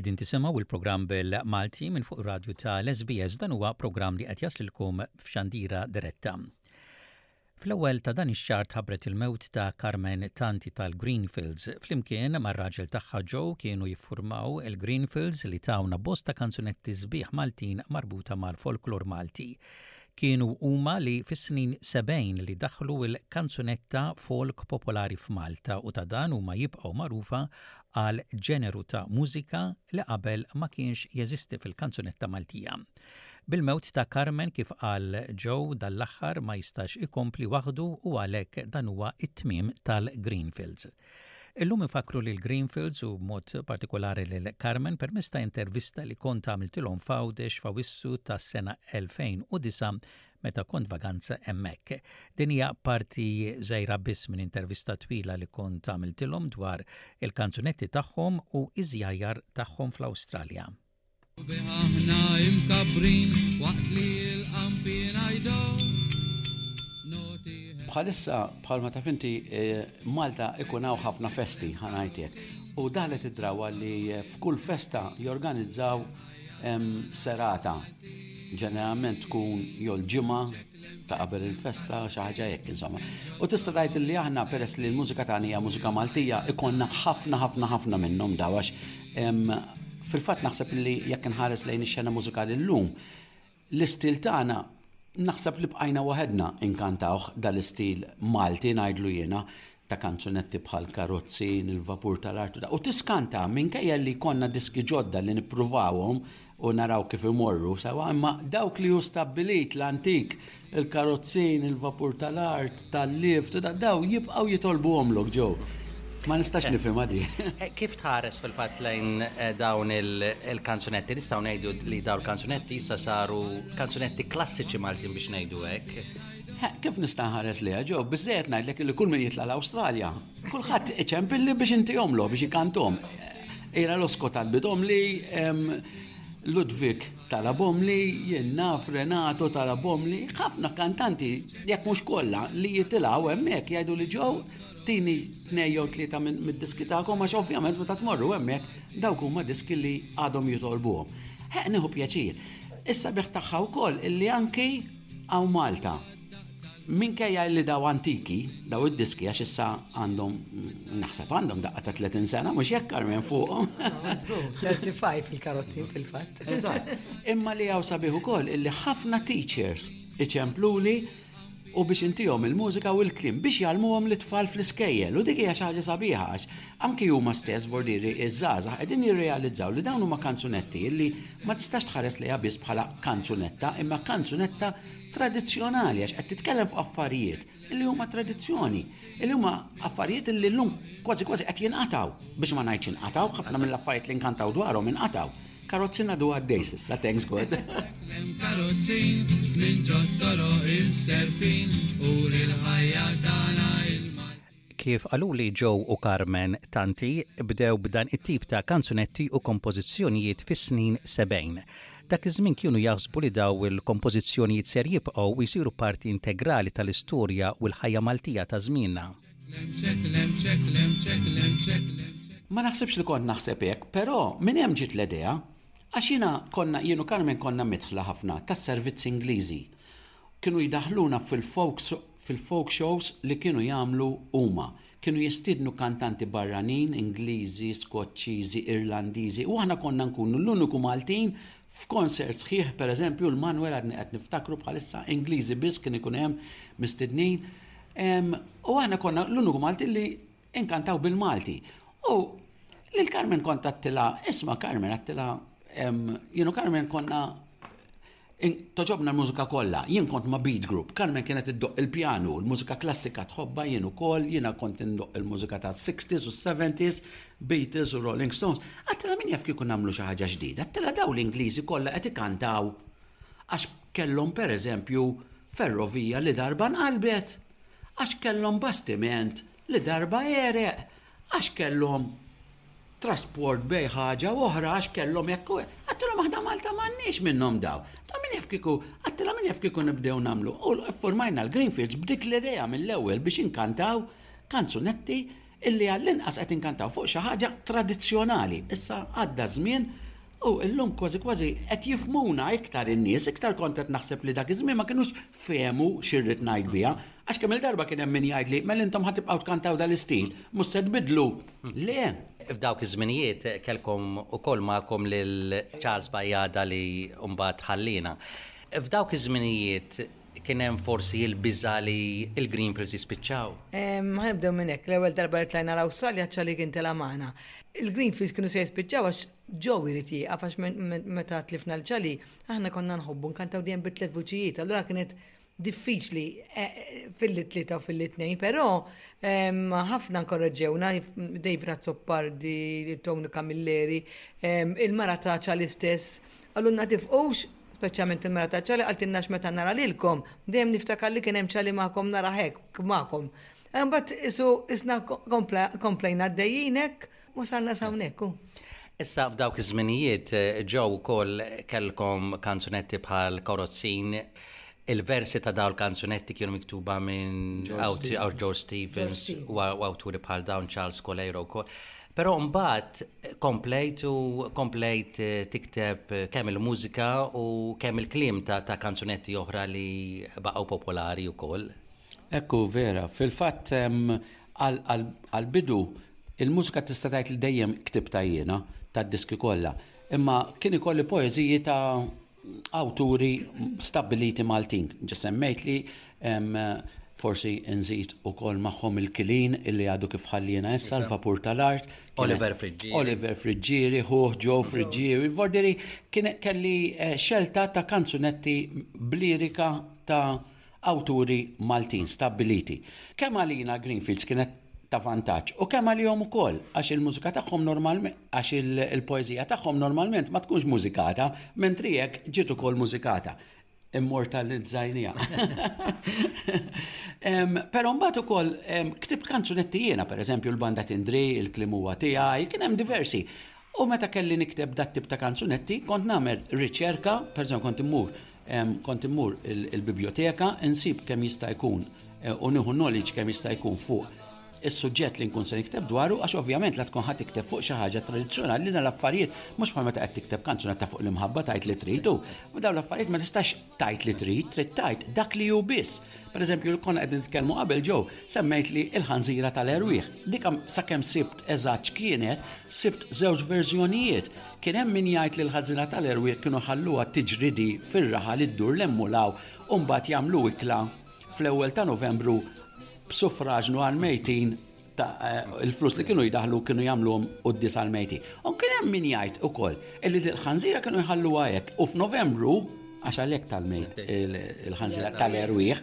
Edin tisimaw il-program bil-Malti minn fuq radju ta' l-SBS dan huwa program li qed jaslilkom f'xandira diretta. Fl-ewwel ta' dan ix-xahar tħabbret il-mewt ta' Carmen Tanti tal-Greenfields. Flimkien mar-raġel tagħha Joe kienu jiffurmaw il-Greenfields li tawna bosta kanzunetti sbieħ Maltin marbuta mal-folklor Malti. Kienu huma li fis-snin sebgħin li daħħlu l-kanzunetta folk popolari f'Malta u ta' dan huma jibqgħu magħrufa għal ġeneru ta' mużika li qabel ma kienx jeżisti fil-kanzunetta Maltija. Bil-mewt ta' Carmen kif qal Joe dal-aħħar ma jistax ikompli waħdu u għalhekk dan huwa t-tmiem tal-Greenfields. Illum infakkru lil Greenfields u b'mod partikolari lil Carmen permezz ta' intervista li kont għamiltilhom f'Għawdex f'Awissu tas-sena 2009 meta kont vaganza hemmhekk. Din hija parti żgħira biss minn intervista twila li kont għamiltilhom dwar il-kanzunetti tagħhom u iż-żjajjar tagħhom fl-Awstralja. Bħalissa, bħalma taf inti, eh, Malta ikun hawn ħafna festi, ħanajtek. U daħlet id-drawa li eh, f'kull festa jorganizzaw serata. Ġeneralment tkun jol ġimgħa ta' qabel il-festa, xi ħaġa hekk insomma. U tista' tgħid li aħna peress li l-mużika tagħna hija mużika Maltija, ikonna ħafna ħafna ħafna minnhom dawax. Fil-fatt naħseb li jekk inħares lejn ix-xena mużikali llum, l-istil tagħna naħseb li bqajna waħedna inkantawh dal-istil Malti ngħidlu jiena. ta' kanzunetti bħal Karozzin, il-Vapur tal-Artu, u tiskanta minkejja li konna diski ġodda li nippruvawhom u naraw kif imorru, sewa imma dawk li hu stabbilit l-antik, il-Karozzin, il-Vapur tal-Art, tal-Lift, daw jibqgħu jitolbu omlok ġew. Ma nistax eh, nifhem għadi. Eh, kif tħares fil-fatt lejn eh, dawn il-kanzunetti? Nistgħu ngħidu li dawn il-kanzunetti issa saru kanzunetti klassiċi Maltin biex ngħidu hekk. Kif nista' nħares li ġo, biżejjed ngħidlek li kull min jitla' l-Awstralja, kulħadd iċempilli biex inti jomlu biex ikantom. Ira l-osko tal-bidom li Ludwig talabom li jenna Renato talabom li ħafna kantanti jekk mhux kollha li jitilgħu hemmhekk jgħidu li ġew tini tnejjew tlieta mid-diski tagħkom għax ovvjament meta tmorru hemmhekk dawk huma diski li għadhom jitolbuhom. Ħeq nieħu pjaċir. Issa biħ tagħha wkoll illi anki Hawn Malta, minkejja illi daw antiki, daw id-diski għax issa għandhom, naħseb għandhom daqqa ta' 30 sena, mhux jekk Carmen fuqhom. 35 il-karozzi fil-fatt. Eżatt. Imma li għaw sabiħu ukoll illi ħafna teachers iċempluli u biex intihom il-mużika u l-klim biex jgħalmuhom l-tfal fl-iskejjel u dik hija xi ħaġa sabiħa għax Anki huma stess, Bordieri, iż-żgħażagħ qegħdin jirrealizzaw li dawn huma kanzunetti li ma tistax tħares lejha biss bħala kanzunetta imma kanzunetta tradizzjonali għax qed titkellem fuq affarijiet li huma tradizzjoni, li huma affarijiet li llum kważi kważi qed jinqataw biex ma ngħidx inqataw, ħafna mill-affarijiet li nkantaw dwarhom inqataw. Karozzi nadu għaddej s'issa, thanks God. Hemm karozzi minn ġottoro imserpin u l-ħajja tagħna Kif qaluli Joe u Carmen, tanti bdew b'dan it-tip ta' kanzunetti u kompożizzjonijiet fis-snin sebgħin. Dak iż-żmien kienu jaħsbu li daw il-kompożizzjonijiet ser jibqgħu u jsiru parti integrali tal-istorja u l-ħajja Maltija ta' żmienna. Ma naħsibx li kont naħseb hekk, però minn hemm ġiet l-idea. Għax jiena konna, jien u Carmen konna midħla ħafna tas-servizzi Ingliżi. Kienu jdaħħluna fil-folks. fil-folk shows li kienu jagħmlu huma. Kienu jistiednu kantanti barranin, Ingliżi, Skoċċiżi, Irlandiżi u aħna konna nkunu l-uniku Maltin f'konsert sħiħ, pereżempju l-Manwel għadni qed niftakru bħalissa Ingliżi biss kien ikun hemm mistednin. U aħna konna l-uniku Maltin li inkantaw bil-Malti. U lil Carmen kont għattila, isma' Carmen għattila, jienu Carmen konna Togħġobna l-mużika kollha. Jien kont ma' Beat Group. Carmen kienet iddoqq il-pjanu, l-mużika klassika tħobbha jien ukoll, jiena kont indoqq il-mużika tas-sixties u s-seventies, Beatles u Rolling Stones. Għedtilha min jaf kieku nagħmlu xi ħaġa ġdida, għedtilha dawn l-Ingliżi kollha qed ikantaw għax kellhom pereżempju ferrovija li darba nqalbet, għax kellhom bastiment li darba għereq, Għax kellhom trasport bej ħaġa u oħra għax kellhom hekk u għattilhom aħna Malta m'għandniex minnhom daw. Ta' min jaf kieku, għattilha min jaf kieku nibdew nagħmlu. U ffurmajna l-Greenfields b'dik l-idea mill-ewwel biex inkantaw kanzunetti illi għall-inqas qed inkantaw fuq xi ħaġa tradizzjonali. Issa għadda żmien U llum kważi kważi qed jifhmuna iktar in-nies, iktar kont qed naħseb li dak iż-żmien ma kinux fehmu xi rrid ngħid biha. Għax kemm il-darba kien hemm min jgħidli, mela intom ħa tibqgħu tkantaw dal-istil, mhux se tbiddlu. Le! F'dawk iż-żminijiet kellkom ukoll magħkom lil Charles Bajada li mbagħad ħalliena. F'dawk iż-żminijiet kien hemm forsi l-biża' li l-Green Pills jispiċċaw? Ħa nibdew minn hekk, l-ewwel darba li tlajna l-Awstralja Charlie kien telgħa magħna. Il-Green Pills kienu se jispiċċaw għax Joe jrid jieqaf għax meta tlifna l-ċali, aħna konna nħobbu nkantaw dejjem bi tliet vuċijiet, allura kienet diffiċli eh, eh, fil-tlieta u fil-tnejn, però ehm, ħafna nkorreġewna David Azzopardi, Tony Camilleri, ehm, il-mara ta' ċali stess, għallunna tifqux, speċjalment il-mara ta' ċali, għaltinna x'meta nara lilkom, dejjem niftakar li kien hemm ċali magħkom nara hekk magħkom. Ehm, Bat isu isna komplejna d-dejjinek, Wasalna sawnek, u. Issa f'dawk iż-żminijiet ġew ukoll kellkom kanzunetti bħal Korozzin. Il-versi ta' dawn il-kanzunetti kienu miktuba minn George Stevens u awturi bħal dawn Charles Coleiro wkoll. Però mbagħad komplejt u komplejt eh, tikteb eh, kemm il-mużika u kemm il-kliem ta', ta kanzunetti oħra li baqgħu popolari wkoll. Ekku vera, fil-fatt Għall-bidu, il-mużika tista' tgħid li dejjem ktibtha jiena, tad-diski kollha, imma kien ikolli poeżiji ta' awturi stabbiliti Maltin. Ġa semmejt li forsi nżid ukoll magħhom il-Kilin illi għadu kif ħalliena issa, l-Vapur tal-Art, Oliver Friggieri, Oliver Friggieri, ħuh Joe Friggieri, Vordiri kien kelli xelta ta' kanzunetti blirika ta' awturi Maltin stabbiliti. Kemm għalina Greenfields kienet ta' vantaġġ u kemm għalihom ukoll għax il-mużika tagħhom normalment għax il-poeżija tagħhom normalment ma tkunx mużikata, mentri hekk ġiet ukoll mużikata immortalizzajnija. Però mbagħad ukoll ktibt kanzunetti jiena, pereżempju l-banda Tindri, il-klim huwa tiegħi, kien hemm diversi. U meta kelli nikteb dat tip ta' kanzunetti, kont nagħmel riċerka, pereżempju kont immur Kont immur il-bibljoteka, insib kemm jista' jkun u nieħu knowledge kemm jista' jkun fuq is-suġġett li nkun se nikteb dwaru għax ovvjament la tkun ħadd tikteb fuq xi ħaġa tradizzjonali li l-affarijiet mhux bħal meta qed tikteb kanzunetta fuq l-imħabba tajt li trid u dawn l-affarijiet ma tistax tajt li trid, trid tajt dak li hu biss. Per eżempju, li konna qegħdin nitkellmu qabel ġew semmejt li l-ħanżira tal-erwieħ. Dikam sakemm sibt eżatt kienet, sibt żewġ verżjonijiet. Kien hemm min jgħid li l-ħażina tal-erwieq kienu ħalluha tiġridi fir-raħal iddur 'l hemm u 'l hawn u mbagħad jagħmlu ikla fl-ewwel ta' Novembru b'suffraġnu għall-mejtin ta' il-flus li kienu jdaħħlu kienu jagħmluhom quddies għall-mejtin. U kien hemm min jgħid ukoll illi dil-ħanżira kienu jħalluha hekk u f'Novembru, għax għalhekk tal-mejt il-ħanżira tal-erwieq,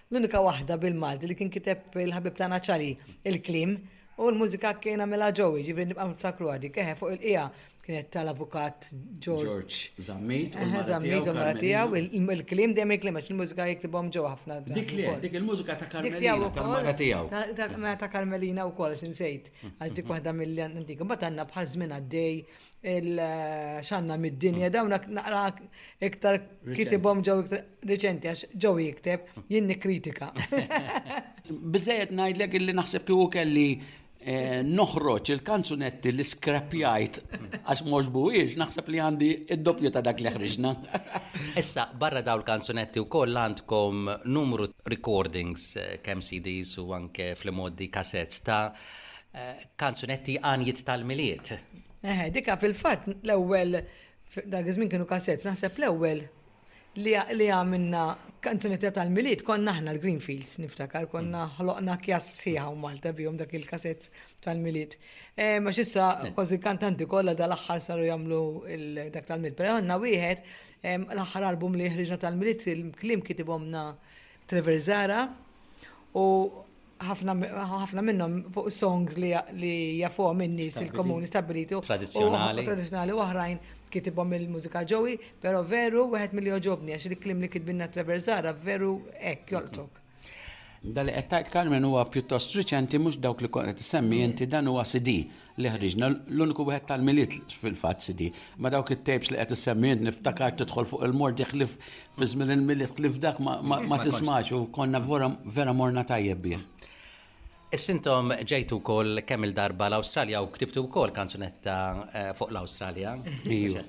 L-unika waħda bil-Malti li kien kiteb il-ħabib tagħna ċali il-klim u l-mużika kien għamilha ġowi, ġifieri nibqa' niftakru għadi. Keħe fuq il-qija kienet tal-avukat George. Zammit, Zammit, u mara tiegħu, il-klim dejjem il-klim għax il-mużika jiktibhom ġew ħafna. Dik li dik il-mużika ta' Karmelina ta' mara tiegħu. Ta' Karmelina wkoll x'insejt għax dik waħda mill-antika. Mbagħad għandna bħal żmien għaddej il-xanna mid-dinja, dawn naqra iktar kitibom ġew iktar reċenti, għax ġew jikteb, jien kritika. Bizzejet najdlek illi naħseb kieku kelli eh, noħroġ il-kanzunetti li skrapjajt għax mhux buwiex, naħseb li għandi id-doppju ta' dak li ħriġna. Issa, barra daw il-kanzunetti u koll għandkom numru recordings, eh, kem CDs u anke fl-moddi kassettes ta' Kanzunetti għanjiet tal-Milied. Eħe, dika fil-fatt l-ewwel dak iż-żmien kienu kasett, naħseb l-ewwel li għamilna kanzunetta tal-miliet konna aħna l-Greenfields niftakar konna mm. ħloqna kjas sħiħa u Malta bihom dak il-kasett tal-miliet. Eh, ma xissa eh. kważi kantanti kollha dal-aħħar saru jagħmlu dak tal-miliet, però għandna wieħed l-aħħar album li ħriġna tal-miliet il-klim kitibhomna Trevor Zara u ħafna minnhom fuq songs li jafuhom in-nies il-komuni stabbiliti u tradizzjonali. Tradizzjonali oħrajn kitibhom il-mużika ġowi, però veru wieħed milli oġobni għax il-klim li kitbinna traversara veru hekk joltok. Dali qed tgħid Carmen huwa pjuttost riċenti mhux dawk li kont qed semmi inti dan huwa CD li ħriġna l-uniku wieħed tal-miliet fil-fatt sidi. Ma dawk it-tapes li qed issemmi niftakar tidħol fuq il-mordi ħlif fi żmien il-miliet ħlif dak ma tismax u konna vera morna tajjeb bih. Issintom ġejtu wkoll kemm il-darba l-Awstralja u ktibtu wkoll kanzunetta eh, fuq l-Awstralja.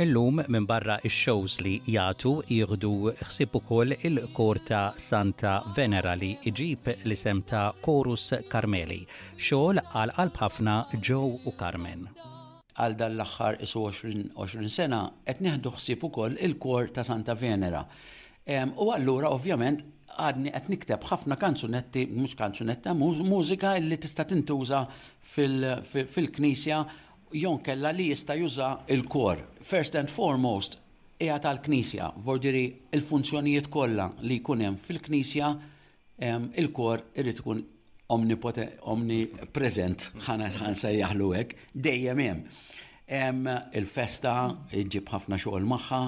Illum minbarra x-shows li jagħtu jieħdu ħsieb ukoll il-kor ta' Santa Venera li jġib l-isem ta' Chorus Karmeli, xogħol għal qalb ħafna Joe u Carmen. Għal dan l-aħħar isu 20 sena qed nieħdu ħsieb ukoll il-kor ta' Santa Venera U allura ovvjament għadni qed nikteb ħafna kanzunetti, mhux kanzunetta, mużika li tista' tintuża fil-knisja jon kella li jista' juża il-kor. First and foremost hija tal-knisja, vordiri il-funzjonijiet kollha li jkun hemm fil-knisja il-kor irid ikun omnipresent, ħana nsejjaħlu hekk, dejjem hemm. Il-festa ġġib ħafna xogħol magħha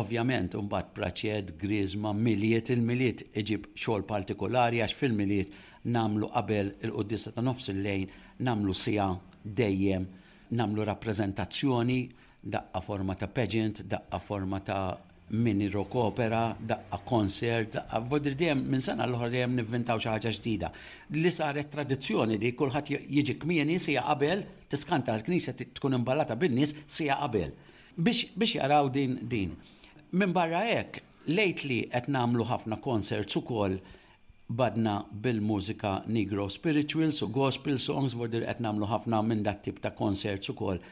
Ovvjament, imbagħad Pratchett, Griżma, Milied, il-Milied iġib xogħol partikulari għax fil-Milied nagħmlu qabel il-Quddiesa ta' Nofs il-Lejn nagħmlu siegħa dejjem nagħmlu rappreżentazzjoni, daqqa forma ta' pageant, daqqa forma ta' mini rock opera, daqqa concert, daqqa vodri dejjem minn sena l-oħra dejjem nivvintaw xi ħaġa ġdida. Li saret tradizzjoni li kulħadd jiġi kmieni siegħa qabel tiskanta l-knisja tkun imbalata bin-nies siegħa qabel. biex jaraw din. Minbarra hekk, lately qed nagħmlu ħafna concerts ukoll b'għadna bil-mużika Negro Spirituals u Gospel Songs, vordir qed nagħmlu ħafna minn dat-tip ta' concerts ukoll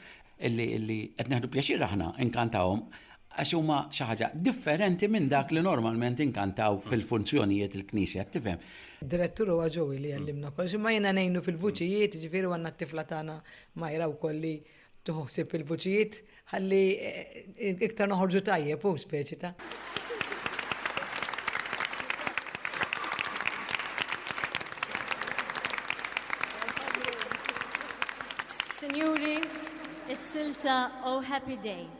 li qed nieħdu pjaċir aħna nkantawhom għax huma xi ħaġa differenti minn dak li normalment inkantaw fil-funzjonijiet il-Knisja, tifhem. Direttur huwa ġewi li għallimna kollox, imma jiena ngħinu fil-vuċijiet, ġifieri għandna t-tifla tagħna Majra wkoll li Tieħu ħsieb il-vuċijiet ħalli iktar noħorġu tajjeb u speċi ta'. Sinjuri, is-silta Oh Happy Day.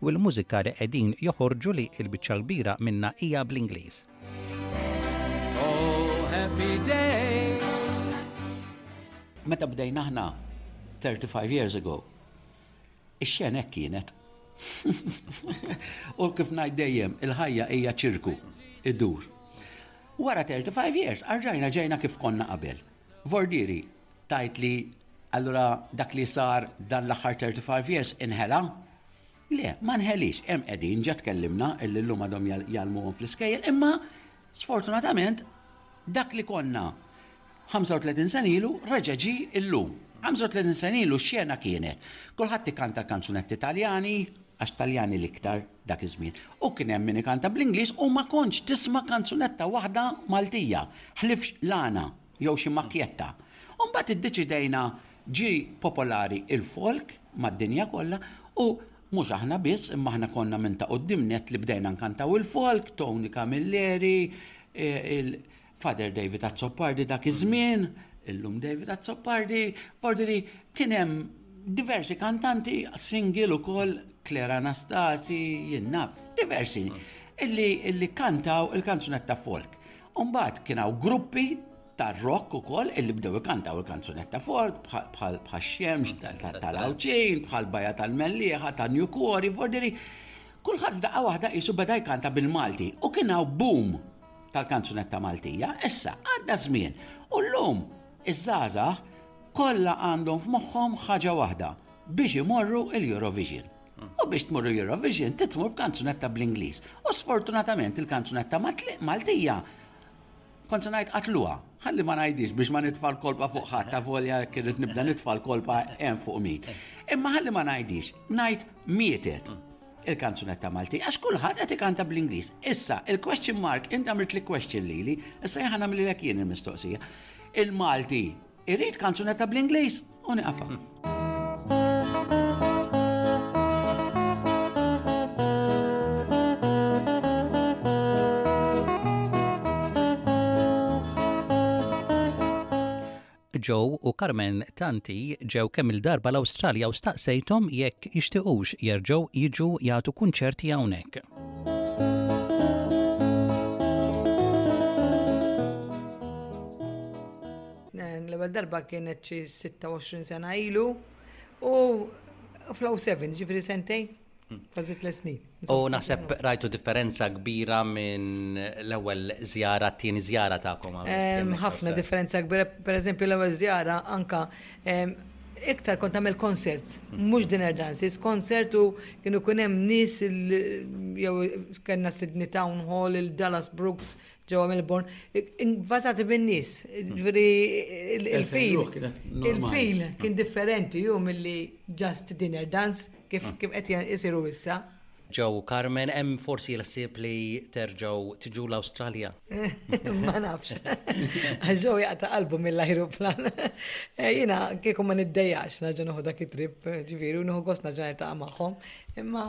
u il-mużika li qegħdin joħorġu li il-biċċa l-kbira minnha hija bl-Ingliż. Oh, happy day! Meta bdejna aħna 35 years ago, ix-xena hekk kienet. U kif ngħid dejjem, il-ħajja hija ċirku, idur. Wara 35 years, arġajna ġejna kif konna qabel. Vordiri, tgħid li allura dak li sar dan l-aħħar 35 years inħela. Le, ma nħelix, hemm qegħdin ġa tkellimna illi llum għadhom jgħalmuhom fl-iskejjel, imma sfortunatament dak li konna 35 sen ilu reġa' ġi illum. 35 sen ilu xena kienet. Kulħadd ikanta kanzunetti Taljani, għax Taljani l-iktar dak iż-żmien. U kien hemm min ikanta bl-Ingliż u ma kontx tisma' kanzunetta waħda Maltija, ħlif lana jew xi makkjetta. U mbagħad iddeċidejna ġie popolari il-folk mad-dinja kollha u mhux aħna biss imma aħna konna minn ta' quddiem nett li bdejna nkantaw il-folk, Tony Camilleri, Father David Azzopardi dak iż-żmien, illum David Azzopardi, ordili kien hemm diversi kantanti, single ukoll Claire Anastasi, jinnaf, diversi, illi kantaw il-kanzunetta folk. Umbagħad kien hawn gruppi tar-rock ukoll illi bdew ikantaw il-kanzunetta Ford bħal xemx tal-Awċin, bħal Baja tal-Mellieħa, ta' New Quarry, Fordiri. Kulħadd f'daqqa waħda qisu beda jkanta bil-Malti u kien hawn boom tal-kanzunetta Maltija, issa għadda żmien u llum iż-żgħażagħ kollha għandhom f'moħħhom ħaġa waħda biex imorru l-Eurovision. U biex tmur l-Eurovision, titmur b'kanzunetta bl-Ingliż. U sfortunatament il-kanzunetta Maltija kont se ngħid qatluha. Ħalli ma ngħidix biex ma nitfal kolpa fuq ħadd ta' volja kirrid nibda nitfal kolpa hemm fuq mi. Imma ħalli ma ngħidix, ngħid mietet il-kanzunetta Malti, għax kulħadd qed ikanta bl-Ingliż. Issa, il-question mark, inta għamilt li question lili, issa jħan għamli l jien il-mistoqsija. Il-Malti Irrid kanzunetta bl-Ingliż u niqafa. Joe u Carmen Tanti ġew kemm il-darba l-Awstralja u staqsejthom jekk jixtiequx jerġgħu jiġu jagħtu kunċerti hawnhekk. L-ewwel darba kienet xi 26 sena ilu u flow 7, ġifri sentejn, hmm. kważi tles snin. U naħseb rajtu differenza kbira minn l-ewwel żjara t-tieni żjara tagħkom. Ħafna differenza kbira, pereżempju l-ewwel żjara anka iktar kont għamil konsert, hmm. mux dinner dances, konsert u kienu kunem nis jew kena Sydney Town Hall, il-Dallas Brooks, ġewwa Melbourne, invażati bin nies ġifieri il-fil. Il-fil kien differenti hu milli just dinner dance kif ah. kif qed isiru issa. Ġew Carmen, hemm forsi l-ħsieb li terġgħu tiġu l-Awstralja. Ma nafx. Ġew jaqta' qalbu mill-ajruplan. Eh, jiena kieku ma niddejjax naġa noħu dak it-trip, ġifieri, u noħu gost naġa niltaqa' magħhom. Imma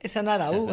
issa naraw.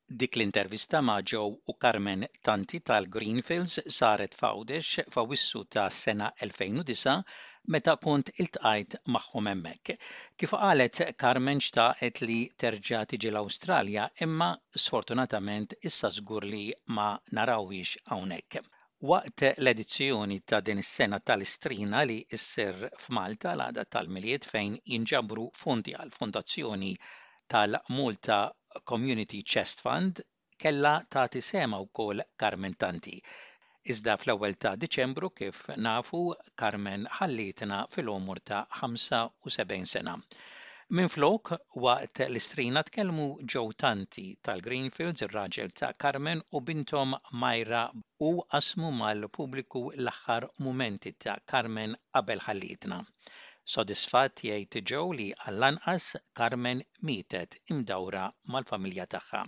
Dik l-intervista ma' Joe u Carmen Tanti tal-Greenfields saret f'Għawdex f'Awwissu tas-sena 2009 meta kont iltqajt magħhom hemmhekk. Kif qalet Carmen xtaqet li terġa' tiġi l-Awstralja imma sfortunatament issa żgur li ma narawhiex hawnhekk. Waqt l-edizzjoni ta' din is-sena tal-Istrina li ssir f'Malta l-għada tal-Milied fejn jinġabru fondi għall-Fondazzjoni tal-Malta Community Chest Fund kellha tagħti sehemha wkoll Carmen Tanti. Iżda fl-ewwel ta' Diċembru, kif nafu, Carmen ħallietna fil-għomor ta' 75 sena. Minflok, waqt l-istrina tkellmu Joe Tanti tal-Greenfields, ir-raġel ta' Carmen u binthom Myra u qasmu mal-pubbliku l-aħħar mumenti ta' Carmen qabel ħallietna. Sodisfatt jgħid Joe li għall-anqas Carmen mietet imdawra mal-familja tagħha.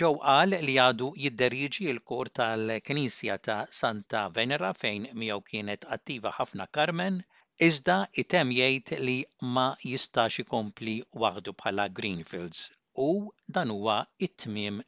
Joe qal li għadu jidderieġi l-kor tal-Knisja ta' Santa Venera fejn miegħu kienet attiva ħafna Carmen, iżda itemm jgħid li ma jistax ikompli waħdu bħala Greenfields u dan huwa t-tmiem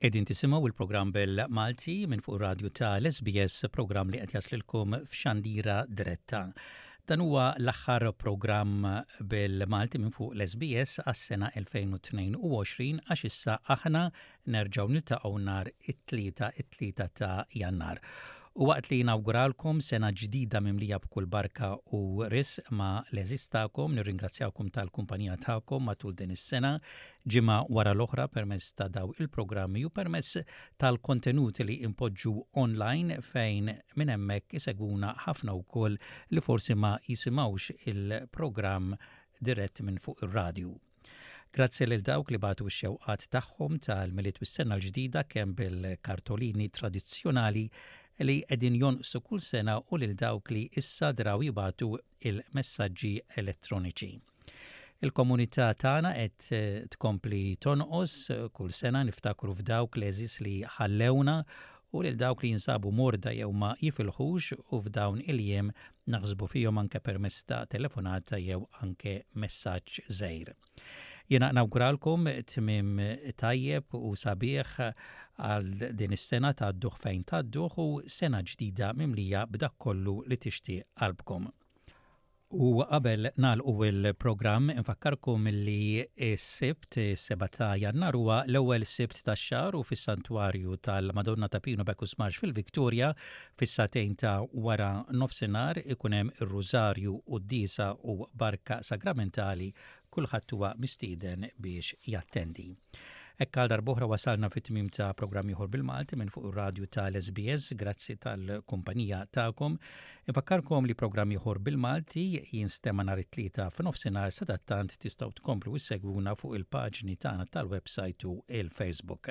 Edin tisimaw il-program Bell Malti minn fuq radju ta' l-SBS, program li qed jaslilkom f'xandira diretta. Dan huwa l-aħħar program Bell Malti minn fuq l-SBS għas-sena 2022 għax issa aħna Nerġgħu niltaqgħu nhar it-Tlieta it-Tlieta ta' Jannar. U waqt li nawguralkom sena ġdida mimlija b'kull barka u risq ma' l-għeżież tagħkom, nirringrazzjawkom tal-kumpanija tagħkom matul din is-sena, ġimgħa wara l-oħra permezz ta' daw il-programmi u permezz tal-kontenuti li inpoġġu online fejn minn hemmhekk isegwuna ħafna wkoll li forsi ma jisimgħux il-programm dirett minn fuq ir-radju. Grazzi lil dawk li bagħtu x-xewqat tagħhom tal-Milied u s-Sena l-Ġdida kemm bil-kartolini tradizzjonali li qegħdin jonqsu kull sena u lil dawk li issa draw jibgħatu il-messaġġi elettroniċi. Il-komunità tagħna qed eh, tkompli tonqos eh, kull sena niftakru f'dawk l-eżis li ħallewna u lil dawk li jinsabu morda jew ma jifilħux u f'dawn il-jiem Naħsbu fihom anke permezz ta' telefonata jew anke messaġġ żgħir. Jiena nawguralkom tmiem tajjeb u sabiħ għal din is-sena tgħadduh fejn tgħadduh u sena ġdida mimlija b'dak kollu li tixtieq qalbkom. U qabel nagħlqu il-programm infakkarkom li s-Sibt 7 ta' Jannar huwa l-ewwel Sibt tax-xahar u fis-Santwarju tal-Madonna ta' Pino Bekusmax fil-Victoria Fis-sagħtejn ta' wara nofsinhar ikun hemm ir-Rużarju, quddiesa u barka sagramentali, kulħadd huwa mistieden biex jattendi. Hekk għal darb'oħra wasalna fit-tmiem ta' programm ieħor bil-Malti minn fuq ir-radju tal-SBS. Grazzi tal-kumpanija tagħkom. Infakkarkom li programm ieħor bil-Malti jinstema' nhar it-tlieta f'nofsinhar sadattant tistgħu tkomplu issegwuna fuq il-paġni tagħna tal-websajt u il-Facebook.